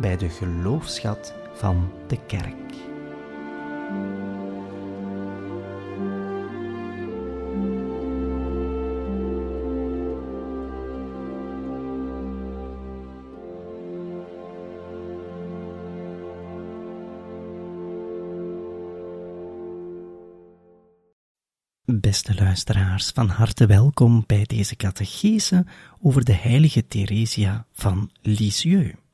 bij de geloofschat van de kerk. Beste luisteraars, van harte welkom bij deze catechese over de heilige Theresia van Lisieux.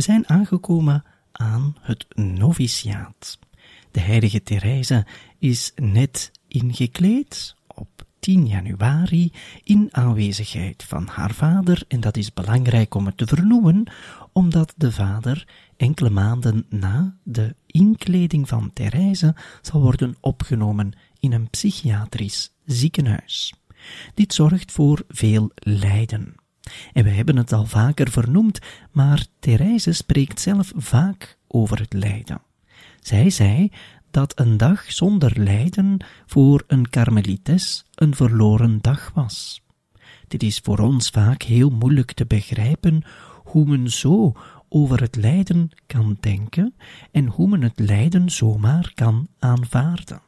We zijn aangekomen aan het noviciaat. De heilige Therese is net ingekleed op 10 januari in aanwezigheid van haar vader en dat is belangrijk om het te vernoemen, omdat de vader enkele maanden na de inkleding van Therese zal worden opgenomen in een psychiatrisch ziekenhuis. Dit zorgt voor veel lijden. En we hebben het al vaker vernoemd, maar Therese spreekt zelf vaak over het lijden. Zij zei dat een dag zonder lijden voor een karmelites een verloren dag was. Dit is voor ons vaak heel moeilijk te begrijpen hoe men zo over het lijden kan denken en hoe men het lijden zomaar kan aanvaarden.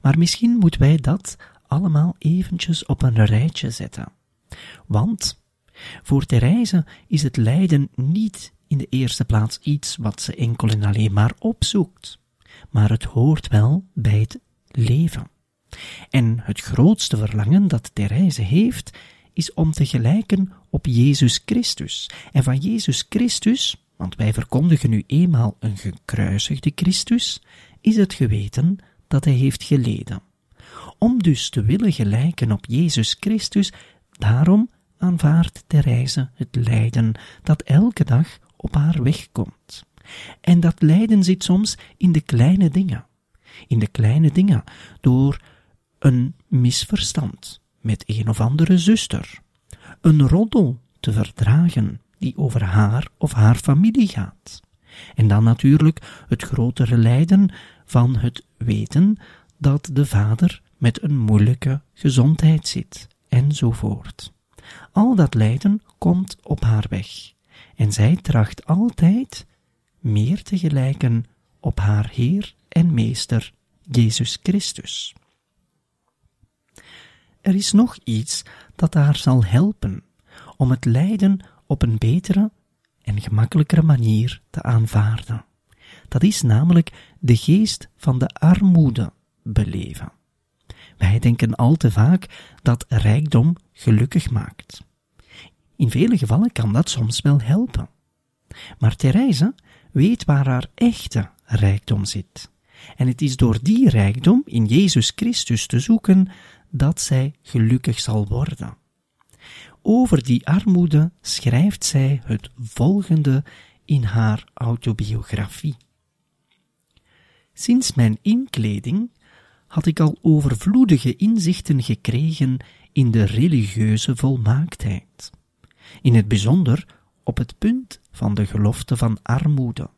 Maar misschien moeten wij dat allemaal eventjes op een rijtje zetten. Want voor Therese is het lijden niet in de eerste plaats iets wat ze enkel en alleen maar opzoekt, maar het hoort wel bij het leven. En het grootste verlangen dat Therese heeft, is om te gelijken op Jezus Christus. En van Jezus Christus, want wij verkondigen nu eenmaal een gekruisigde Christus, is het geweten dat hij heeft geleden. Om dus te willen gelijken op Jezus Christus, daarom aanvaardt Therese het lijden dat elke dag op haar weg komt. En dat lijden zit soms in de kleine dingen. In de kleine dingen, door een misverstand met een of andere zuster, een roddel te verdragen die over haar of haar familie gaat. En dan natuurlijk het grotere lijden van het weten dat de vader met een moeilijke gezondheid zit, enzovoort. Al dat lijden komt op haar weg, en zij tracht altijd meer te gelijken op haar Heer en Meester Jezus Christus. Er is nog iets dat haar zal helpen om het lijden op een betere en gemakkelijkere manier te aanvaarden. Dat is namelijk de geest van de armoede beleven. Wij denken al te vaak dat rijkdom gelukkig maakt. In vele gevallen kan dat soms wel helpen. Maar Therese weet waar haar echte rijkdom zit. En het is door die rijkdom in Jezus Christus te zoeken dat zij gelukkig zal worden. Over die armoede schrijft zij het volgende in haar autobiografie. Sinds mijn inkleding had ik al overvloedige inzichten gekregen in de religieuze volmaaktheid, in het bijzonder op het punt van de gelofte van armoede.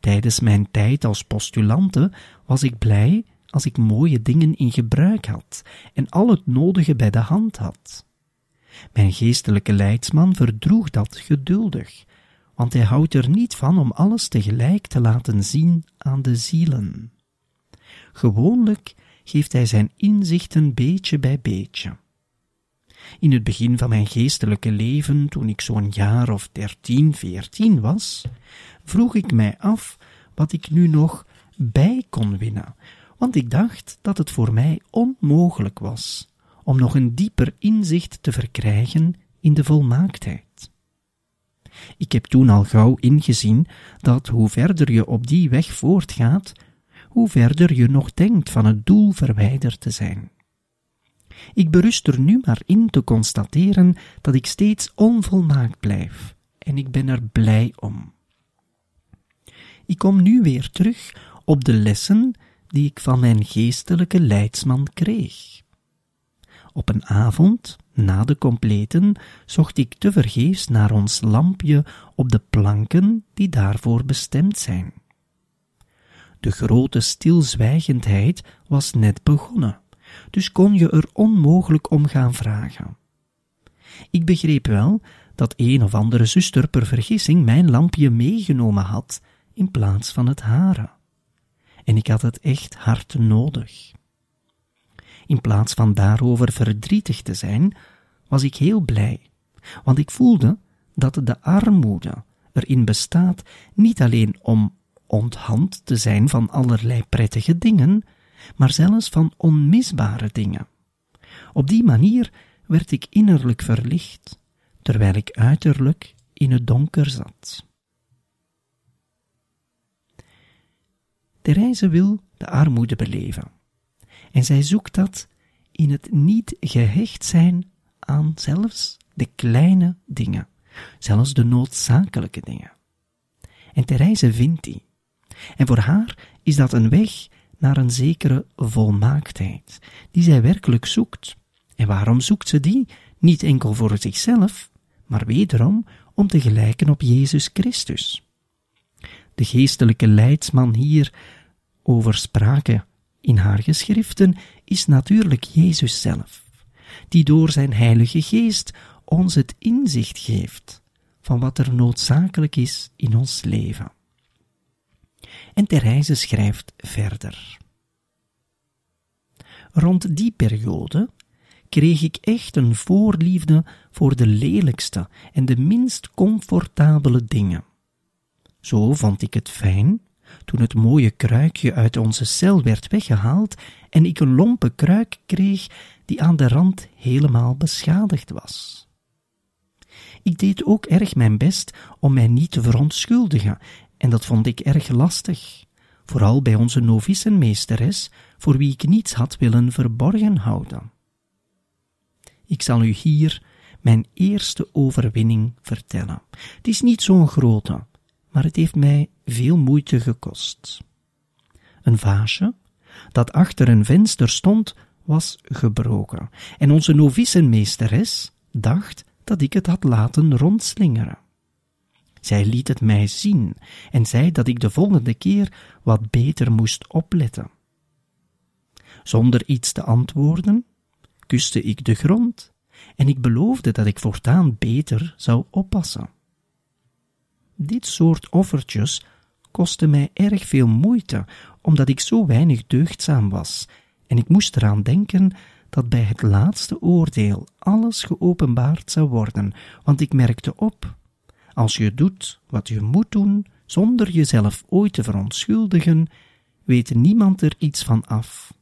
Tijdens mijn tijd als postulante was ik blij als ik mooie dingen in gebruik had en al het nodige bij de hand had. Mijn geestelijke leidsman verdroeg dat geduldig, want hij houdt er niet van om alles tegelijk te laten zien aan de zielen. Gewoonlijk geeft hij zijn inzichten beetje bij beetje. In het begin van mijn geestelijke leven, toen ik zo'n jaar of dertien, veertien was, vroeg ik mij af wat ik nu nog bij kon winnen, want ik dacht dat het voor mij onmogelijk was om nog een dieper inzicht te verkrijgen in de volmaaktheid. Ik heb toen al gauw ingezien dat hoe verder je op die weg voortgaat, hoe verder je nog denkt van het doel verwijderd te zijn. Ik berust er nu maar in te constateren dat ik steeds onvolmaakt blijf en ik ben er blij om. Ik kom nu weer terug op de lessen die ik van mijn geestelijke leidsman kreeg. Op een avond, na de completen, zocht ik tevergeefs naar ons lampje op de planken die daarvoor bestemd zijn. De grote stilzwijgendheid was net begonnen, dus kon je er onmogelijk om gaan vragen. Ik begreep wel dat een of andere zuster per vergissing mijn lampje meegenomen had in plaats van het hare. En ik had het echt hard nodig. In plaats van daarover verdrietig te zijn, was ik heel blij, want ik voelde dat de armoede erin bestaat niet alleen om onthand te zijn van allerlei prettige dingen, maar zelfs van onmisbare dingen. Op die manier werd ik innerlijk verlicht, terwijl ik uiterlijk in het donker zat. Therese wil de armoede beleven. En zij zoekt dat in het niet gehecht zijn aan zelfs de kleine dingen, zelfs de noodzakelijke dingen. En Therese vindt die. En voor haar is dat een weg naar een zekere volmaaktheid, die zij werkelijk zoekt. En waarom zoekt ze die? Niet enkel voor zichzelf, maar wederom om te gelijken op Jezus Christus. De geestelijke leidsman hier over sprake in haar geschriften is natuurlijk Jezus zelf, die door zijn Heilige Geest ons het inzicht geeft van wat er noodzakelijk is in ons leven. En Therese schrijft verder. Rond die periode kreeg ik echt een voorliefde voor de lelijkste en de minst comfortabele dingen. Zo vond ik het fijn toen het mooie kruikje uit onze cel werd weggehaald en ik een lompe kruik kreeg die aan de rand helemaal beschadigd was. Ik deed ook erg mijn best om mij niet te verontschuldigen, en dat vond ik erg lastig, vooral bij onze novicenmeesteres, voor wie ik niets had willen verborgen houden. Ik zal u hier mijn eerste overwinning vertellen. Het is niet zo'n grote, maar het heeft mij veel moeite gekost. Een vaasje, dat achter een venster stond, was gebroken, en onze novicenmeesteres dacht dat ik het had laten rondslingeren. Zij liet het mij zien en zei dat ik de volgende keer wat beter moest opletten. Zonder iets te antwoorden, kuste ik de grond en ik beloofde dat ik voortaan beter zou oppassen. Dit soort offertjes kostte mij erg veel moeite, omdat ik zo weinig deugdzaam was, en ik moest eraan denken dat bij het laatste oordeel alles geopenbaard zou worden, want ik merkte op, als je doet wat je moet doen, zonder jezelf ooit te verontschuldigen, weet niemand er iets van af.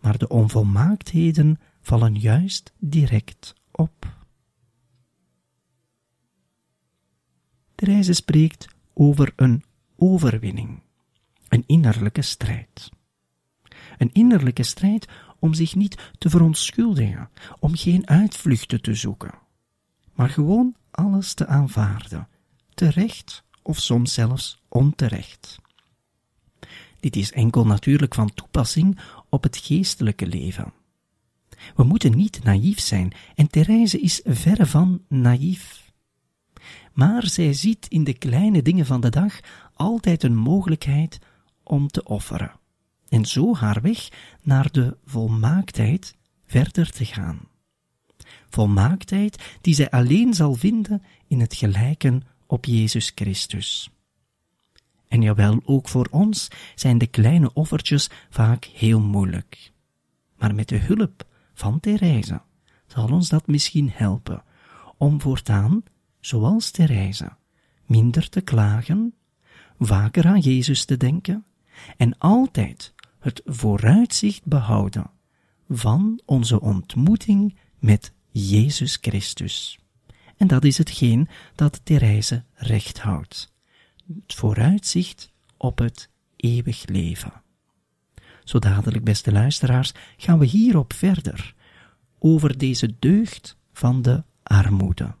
Maar de onvolmaaktheden vallen juist direct op. Therese spreekt over een overwinning, een innerlijke strijd. Een innerlijke strijd om zich niet te verontschuldigen, om geen uitvluchten te zoeken, maar gewoon alles te aanvaarden, terecht of soms zelfs onterecht. Dit is enkel natuurlijk van toepassing op het geestelijke leven. We moeten niet naïef zijn, en Therese is verre van naïef. Maar zij ziet in de kleine dingen van de dag altijd een mogelijkheid om te offeren, en zo haar weg naar de volmaaktheid verder te gaan. Volmaaktheid die zij alleen zal vinden in het gelijken op Jezus Christus. En jawel, ook voor ons zijn de kleine offertjes vaak heel moeilijk. Maar met de hulp van Therese zal ons dat misschien helpen om voortaan, zoals Therese, minder te klagen, vaker aan Jezus te denken en altijd het vooruitzicht behouden van onze ontmoeting met Jezus Christus. En dat is hetgeen dat Therese recht houdt. Het vooruitzicht op het eeuwig leven. Zo dadelijk, beste luisteraars, gaan we hierop verder, over deze deugd van de armoede.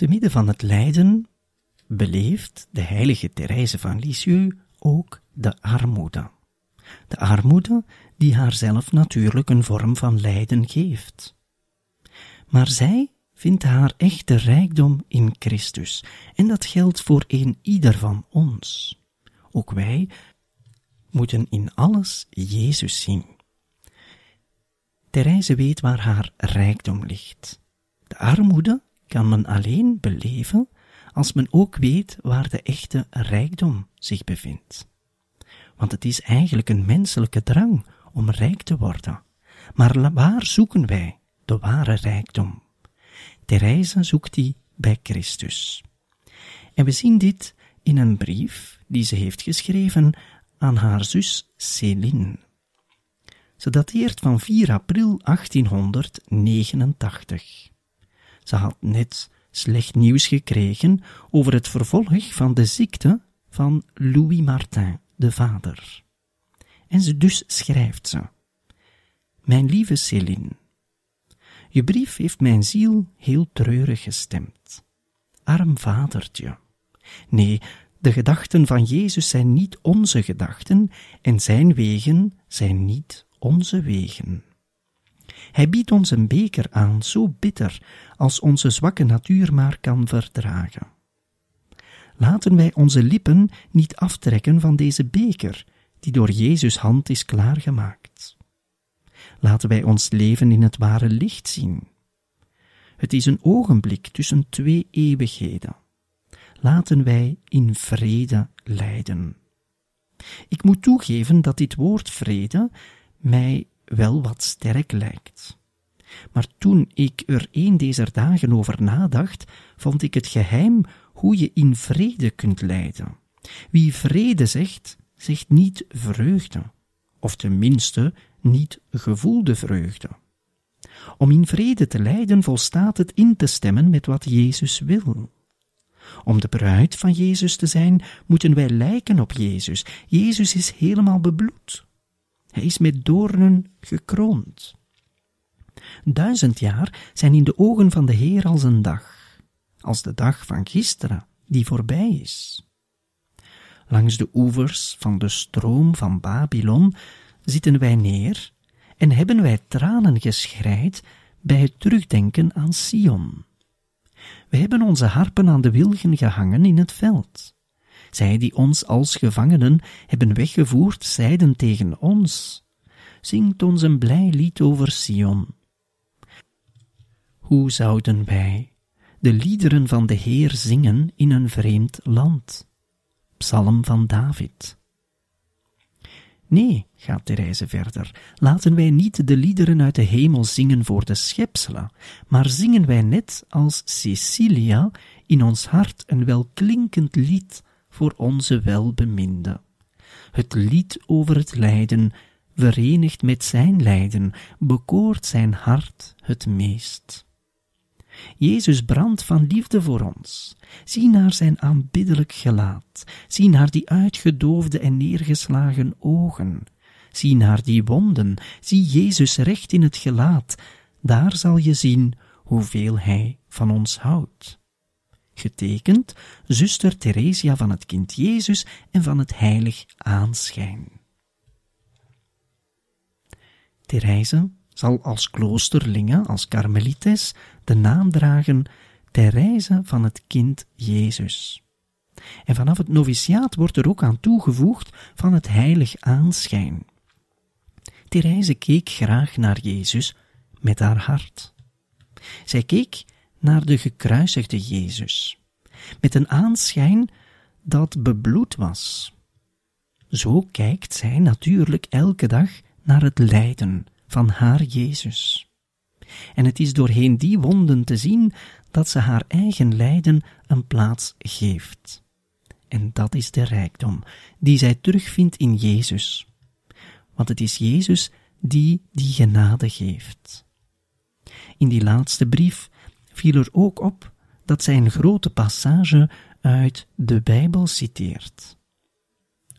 Te midden van het lijden beleeft de heilige Therese van Lisieux ook de armoede. De armoede die haarzelf natuurlijk een vorm van lijden geeft. Maar zij vindt haar echte rijkdom in Christus, en dat geldt voor een ieder van ons. Ook wij moeten in alles Jezus zien. Therese weet waar haar rijkdom ligt. De armoede kan men alleen beleven als men ook weet waar de echte rijkdom zich bevindt. Want het is eigenlijk een menselijke drang om rijk te worden. Maar waar zoeken wij de ware rijkdom? Therese zoekt die bij Christus. En we zien dit in een brief die ze heeft geschreven aan haar zus Céline. Ze dateert van 4 april 1889. Ze had net slecht nieuws gekregen over het vervolg van de ziekte van Louis Martin, de vader. En ze dus schrijft ze: Mijn lieve Céline, je brief heeft mijn ziel heel treurig gestemd. Arm vadertje. Nee, de gedachten van Jezus zijn niet onze gedachten en zijn wegen zijn niet onze wegen. Hij biedt ons een beker aan, zo bitter als onze zwakke natuur maar kan verdragen. Laten wij onze lippen niet aftrekken van deze beker, die door Jezus' hand is klaargemaakt. Laten wij ons leven in het ware licht zien. Het is een ogenblik tussen twee eeuwigheden. Laten wij in vrede lijden. Ik moet toegeven dat dit woord vrede mij wel wat sterk lijkt. Maar toen ik er een deze dagen over nadacht, vond ik het geheim hoe je in vrede kunt lijden. Wie vrede zegt, zegt niet vreugde, of tenminste niet gevoelde vreugde. Om in vrede te lijden volstaat het in te stemmen met wat Jezus wil. Om de bruid van Jezus te zijn, moeten wij lijken op Jezus. Jezus is helemaal bebloed. Hij is met doornen gekroond. Duizend jaar zijn in de ogen van de Heer als een dag, als de dag van gisteren, die voorbij is. Langs de oevers van de stroom van Babylon zitten wij neer en hebben wij tranen geschreid bij het terugdenken aan Sion. We hebben onze harpen aan de wilgen gehangen in het veld. Zij die ons als gevangenen hebben weggevoerd, zeiden tegen ons, zingt ons een blij lied over Sion. Hoe zouden wij de liederen van de Heer zingen in een vreemd land? Psalm van David. Nee, gaat Therese verder, laten wij niet de liederen uit de hemel zingen voor de schepselen, maar zingen wij net als Cecilia in ons hart een welklinkend lied voor onze welbeminde. Het lied over het lijden, verenigd met zijn lijden, bekoort zijn hart het meest. Jezus brandt van liefde voor ons. Zie naar zijn aanbiddelijk gelaat. Zie naar die uitgedoofde en neergeslagen ogen. Zie naar die wonden. Zie Jezus recht in het gelaat. Daar zal je zien hoeveel hij van ons houdt. Getekend zuster Theresia van het kind Jezus en van het heilig aanschijn. Therese zal als kloosterlinge, als karmelites, de naam dragen Therese van het kind Jezus. En vanaf het noviciaat wordt er ook aan toegevoegd van het heilig aanschijn. Therese keek graag naar Jezus met haar hart. Zij keek naar de gekruisigde Jezus, met een aanschijn dat bebloed was. Zo kijkt zij natuurlijk elke dag naar het lijden van haar Jezus. En het is doorheen die wonden te zien dat ze haar eigen lijden een plaats geeft. En dat is de rijkdom die zij terugvindt in Jezus. Want het is Jezus die die genade geeft. In die laatste brief viel er ook op dat zij een grote passage uit de Bijbel citeert.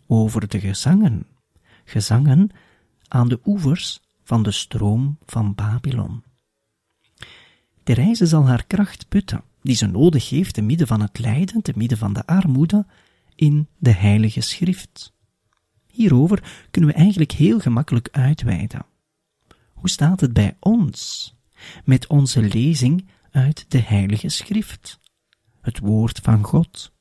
Over de gezangen, gezangen aan de oevers van de stroom van Babylon. Therese zal haar kracht putten die ze nodig heeft te midden van het lijden, te midden van de armoede, in de Heilige Schrift. Hierover kunnen we eigenlijk heel gemakkelijk uitweiden. Hoe staat het bij ons met onze lezing uit de Heilige Schrift, het Woord van God?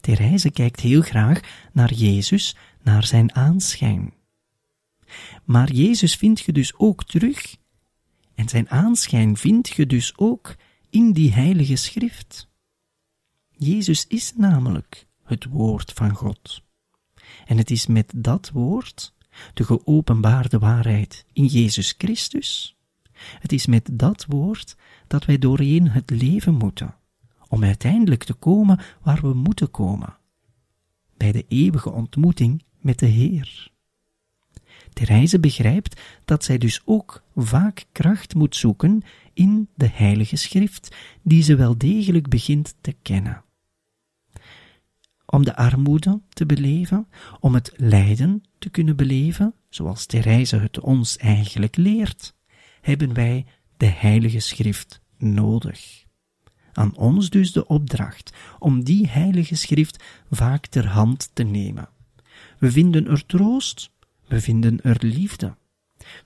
Therese kijkt heel graag naar Jezus, naar zijn aanschijn. Maar Jezus vind je dus ook terug, en zijn aanschijn vind je dus ook in die Heilige Schrift. Jezus is namelijk het Woord van God. En het is met dat Woord, de geopenbaarde waarheid in Jezus Christus, het is met dat Woord dat wij doorheen het leven moeten, om uiteindelijk te komen waar we moeten komen, bij de eeuwige ontmoeting met de Heer. Therese begrijpt dat zij dus ook vaak kracht moet zoeken in de Heilige Schrift, die ze wel degelijk begint te kennen. Om de armoede te beleven, om het lijden te kunnen beleven, zoals Therese het ons eigenlijk leert, hebben wij de Heilige Schrift nodig. Aan ons dus de opdracht om die Heilige Schrift vaak ter hand te nemen. We vinden er troost, we vinden er liefde.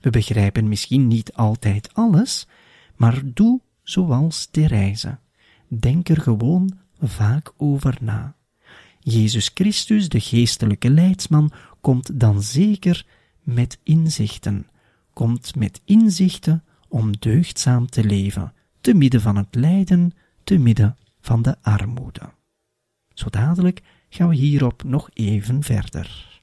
We begrijpen misschien niet altijd alles, maar doe zoals Therese. Denk er gewoon vaak over na. Jezus Christus, de geestelijke leidsman, komt dan zeker met inzichten, komt met inzichten om deugdzaam te leven, te midden van het lijden, te midden van de armoede. Zo dadelijk gaan we hierop nog even verder.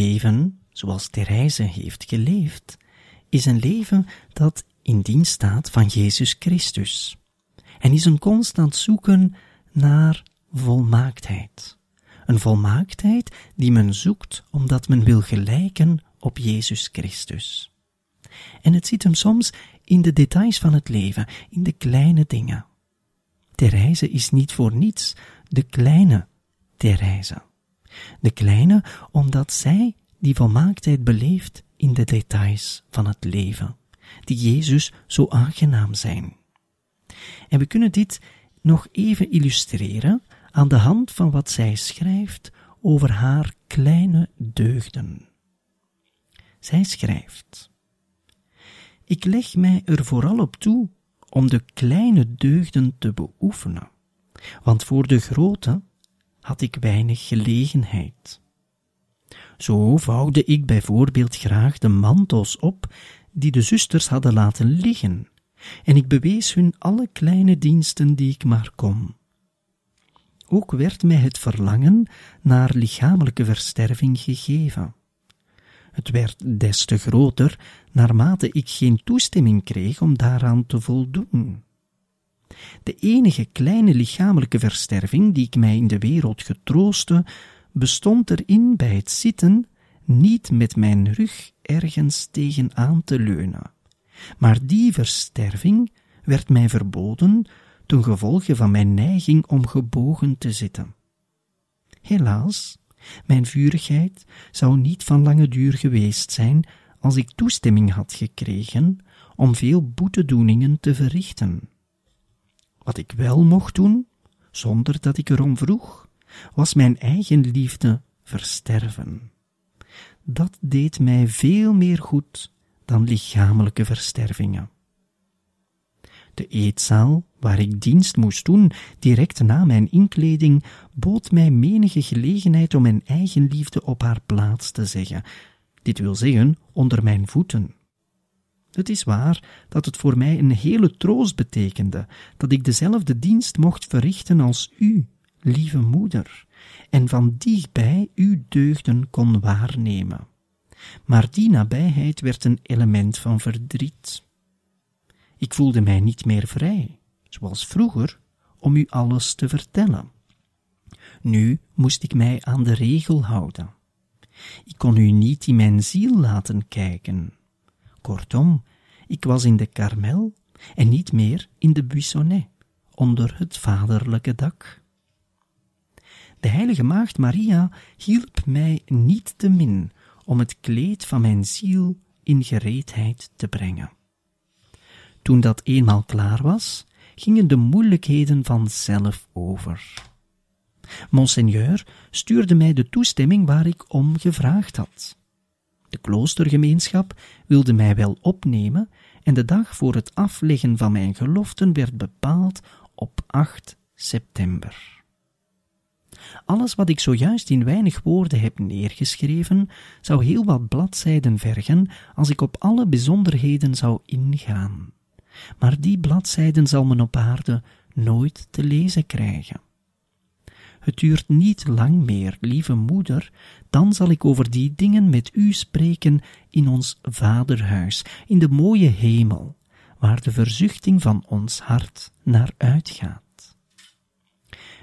Leven, zoals Therese heeft geleefd, is een leven dat in dienst staat van Jezus Christus en is een constant zoeken naar volmaaktheid. Een volmaaktheid die men zoekt omdat men wil gelijken op Jezus Christus. En het zit hem soms in de details van het leven, in de kleine dingen. Therese is niet voor niets de kleine Therese. De kleine, omdat zij die volmaaktheid beleeft in de details van het leven, die Jezus zo aangenaam zijn. En we kunnen dit nog even illustreren aan de hand van wat zij schrijft over haar kleine deugden. Zij schrijft: Ik leg mij er vooral op toe om de kleine deugden te beoefenen, want voor de grote had ik weinig gelegenheid. Zo vouwde ik bijvoorbeeld graag de mantels op die de zusters hadden laten liggen, en ik bewees hun alle kleine diensten die ik maar kon. Ook werd mij het verlangen naar lichamelijke versterving gegeven. Het werd des te groter naarmate ik geen toestemming kreeg om daaraan te voldoen. De enige kleine lichamelijke versterving die ik mij in de wereld getroostte, bestond erin bij het zitten niet met mijn rug ergens tegen aan te leunen. Maar die versterving werd mij verboden ten gevolge van mijn neiging om gebogen te zitten. Helaas, mijn vurigheid zou niet van lange duur geweest zijn als ik toestemming had gekregen om veel boetedoeningen te verrichten. Wat ik wel mocht doen, zonder dat ik erom vroeg, was mijn eigen liefde versterven. Dat deed mij veel meer goed dan lichamelijke verstervingen. De eetzaal, waar ik dienst moest doen, direct na mijn inkleding, bood mij menige gelegenheid om mijn eigen liefde op haar plaats te zeggen, dit wil zeggen onder mijn voeten. Het is waar dat het voor mij een hele troost betekende dat ik dezelfde dienst mocht verrichten als u, lieve moeder, en van dichtbij uw deugden kon waarnemen. Maar die nabijheid werd een element van verdriet. Ik voelde mij niet meer vrij, zoals vroeger, om u alles te vertellen. Nu moest ik mij aan de regel houden. Ik kon u niet in mijn ziel laten kijken. Kortom, ik was in de Karmel en niet meer in de Buissonnet, onder het vaderlijke dak. De heilige maagd Maria hielp mij niet te min om het kleed van mijn ziel in gereedheid te brengen. Toen dat eenmaal klaar was, gingen de moeilijkheden vanzelf over. Monseigneur stuurde mij de toestemming waar ik om gevraagd had. De kloostergemeenschap wilde mij wel opnemen en de dag voor het afleggen van mijn geloften werd bepaald op 8 september. Alles wat ik zojuist in weinig woorden heb neergeschreven, zou heel wat bladzijden vergen als ik op alle bijzonderheden zou ingaan. Maar die bladzijden zal men op aarde nooit te lezen krijgen. Het duurt niet lang meer, lieve moeder, dan zal ik over die dingen met u spreken in ons vaderhuis, in de mooie hemel, waar de verzuchting van ons hart naar uitgaat.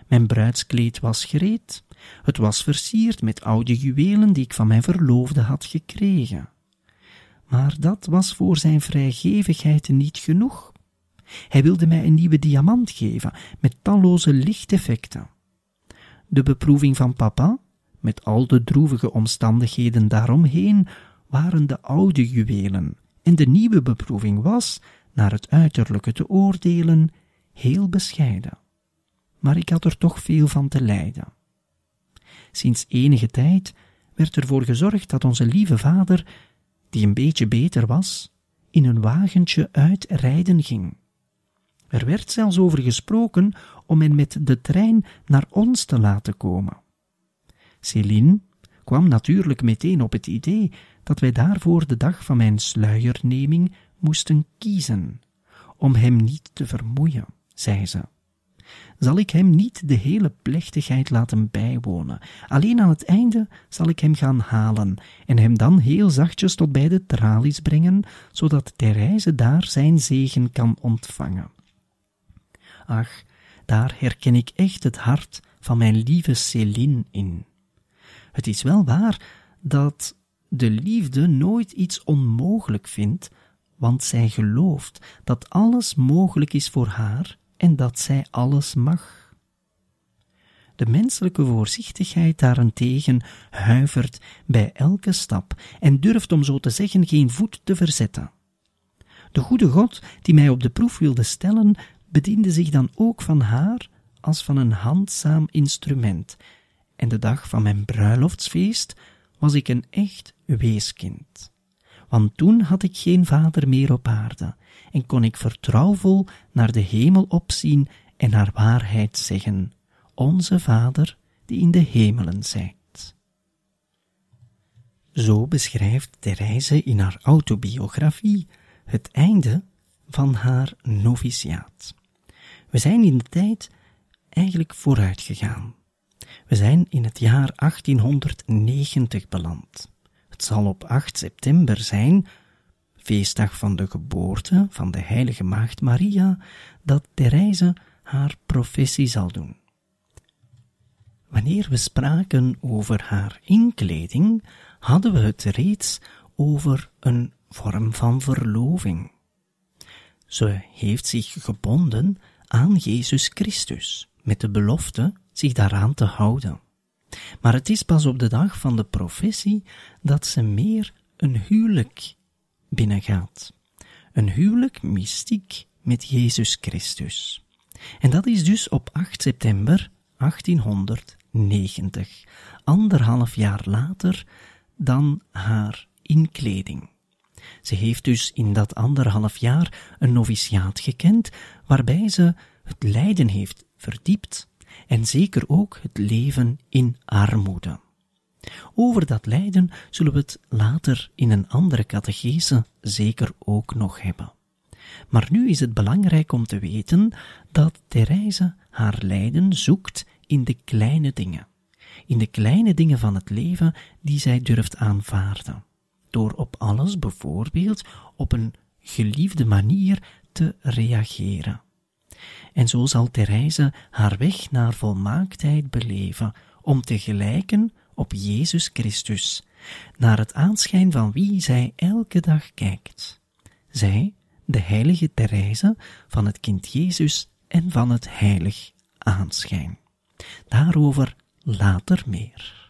Mijn bruidskleed was gereed. Het was versierd met oude juwelen die ik van mijn verloofde had gekregen. Maar dat was voor zijn vrijgevigheid niet genoeg. Hij wilde mij een nieuwe diamant geven, met talloze lichteffecten. De beproeving van papa, met al de droevige omstandigheden daaromheen, waren de oude juwelen, en de nieuwe beproeving was, naar het uiterlijke te oordelen, heel bescheiden maar ik had er toch veel van te lijden. Sinds enige tijd werd ervoor gezorgd dat onze lieve vader, die een beetje beter was, in een wagentje uitrijden ging. Er werd zelfs over gesproken om hen met de trein naar ons te laten komen. Céline kwam natuurlijk meteen op het idee dat wij daarvoor de dag van mijn sluierneming moesten kiezen, om hem niet te vermoeien, zei ze zal ik hem niet de hele plechtigheid laten bijwonen. Alleen aan het einde zal ik hem gaan halen en hem dan heel zachtjes tot bij de tralies brengen, zodat Therese daar zijn zegen kan ontvangen. Ach, daar herken ik echt het hart van mijn lieve Céline in. Het is wel waar dat de liefde nooit iets onmogelijk vindt, want zij gelooft dat alles mogelijk is voor haar en dat zij alles mag. De menselijke voorzichtigheid daarentegen huivert bij elke stap en durft om zo te zeggen geen voet te verzetten. De goede God, die mij op de proef wilde stellen, bediende zich dan ook van haar als van een handzaam instrument, en de dag van mijn bruiloftsfeest was ik een echt weeskind. want toen had ik geen vader meer op aarde en kon ik vertrouwvol naar de hemel opzien en naar waarheid zeggen, Onze Vader die in de hemelen zijt. Zo beschrijft Therese in haar autobiografie het einde van haar noviciaat. We zijn in de tijd eigenlijk vooruit gegaan. We zijn in het jaar 1890 beland. Het zal op 8 september zijn, feestdag van de geboorte van de heilige maagd Maria, dat Therese haar professie zal doen. Wanneer we spraken over haar inkleding, hadden we het reeds over een vorm van verloving. Ze heeft zich gebonden aan Jezus Christus, met de belofte zich daaraan te houden. Maar het is pas op de dag van de professie dat ze meer een huwelijk binnengaat. Een huwelijk mystiek met Jezus Christus. En dat is dus op 8 september 1890, anderhalf jaar later dan haar inkleding. Ze heeft dus in dat anderhalf jaar een noviciaat gekend, waarbij ze het lijden heeft verdiept en zeker ook het leven in armoede. Over dat lijden zullen we het later in een andere catechese zeker ook nog hebben. Maar nu is het belangrijk om te weten dat Therese haar lijden zoekt in de kleine dingen, in de kleine dingen van het leven die zij durft aanvaarden, door op alles bijvoorbeeld op een geliefde manier te reageren. En zo zal Therese haar weg naar volmaaktheid beleven, om te gelijken op Jezus Christus, naar het aanschijn van wie zij elke dag kijkt. Zij, de heilige Therese van het kind Jezus en van het heilig aanschijn. Daarover later meer.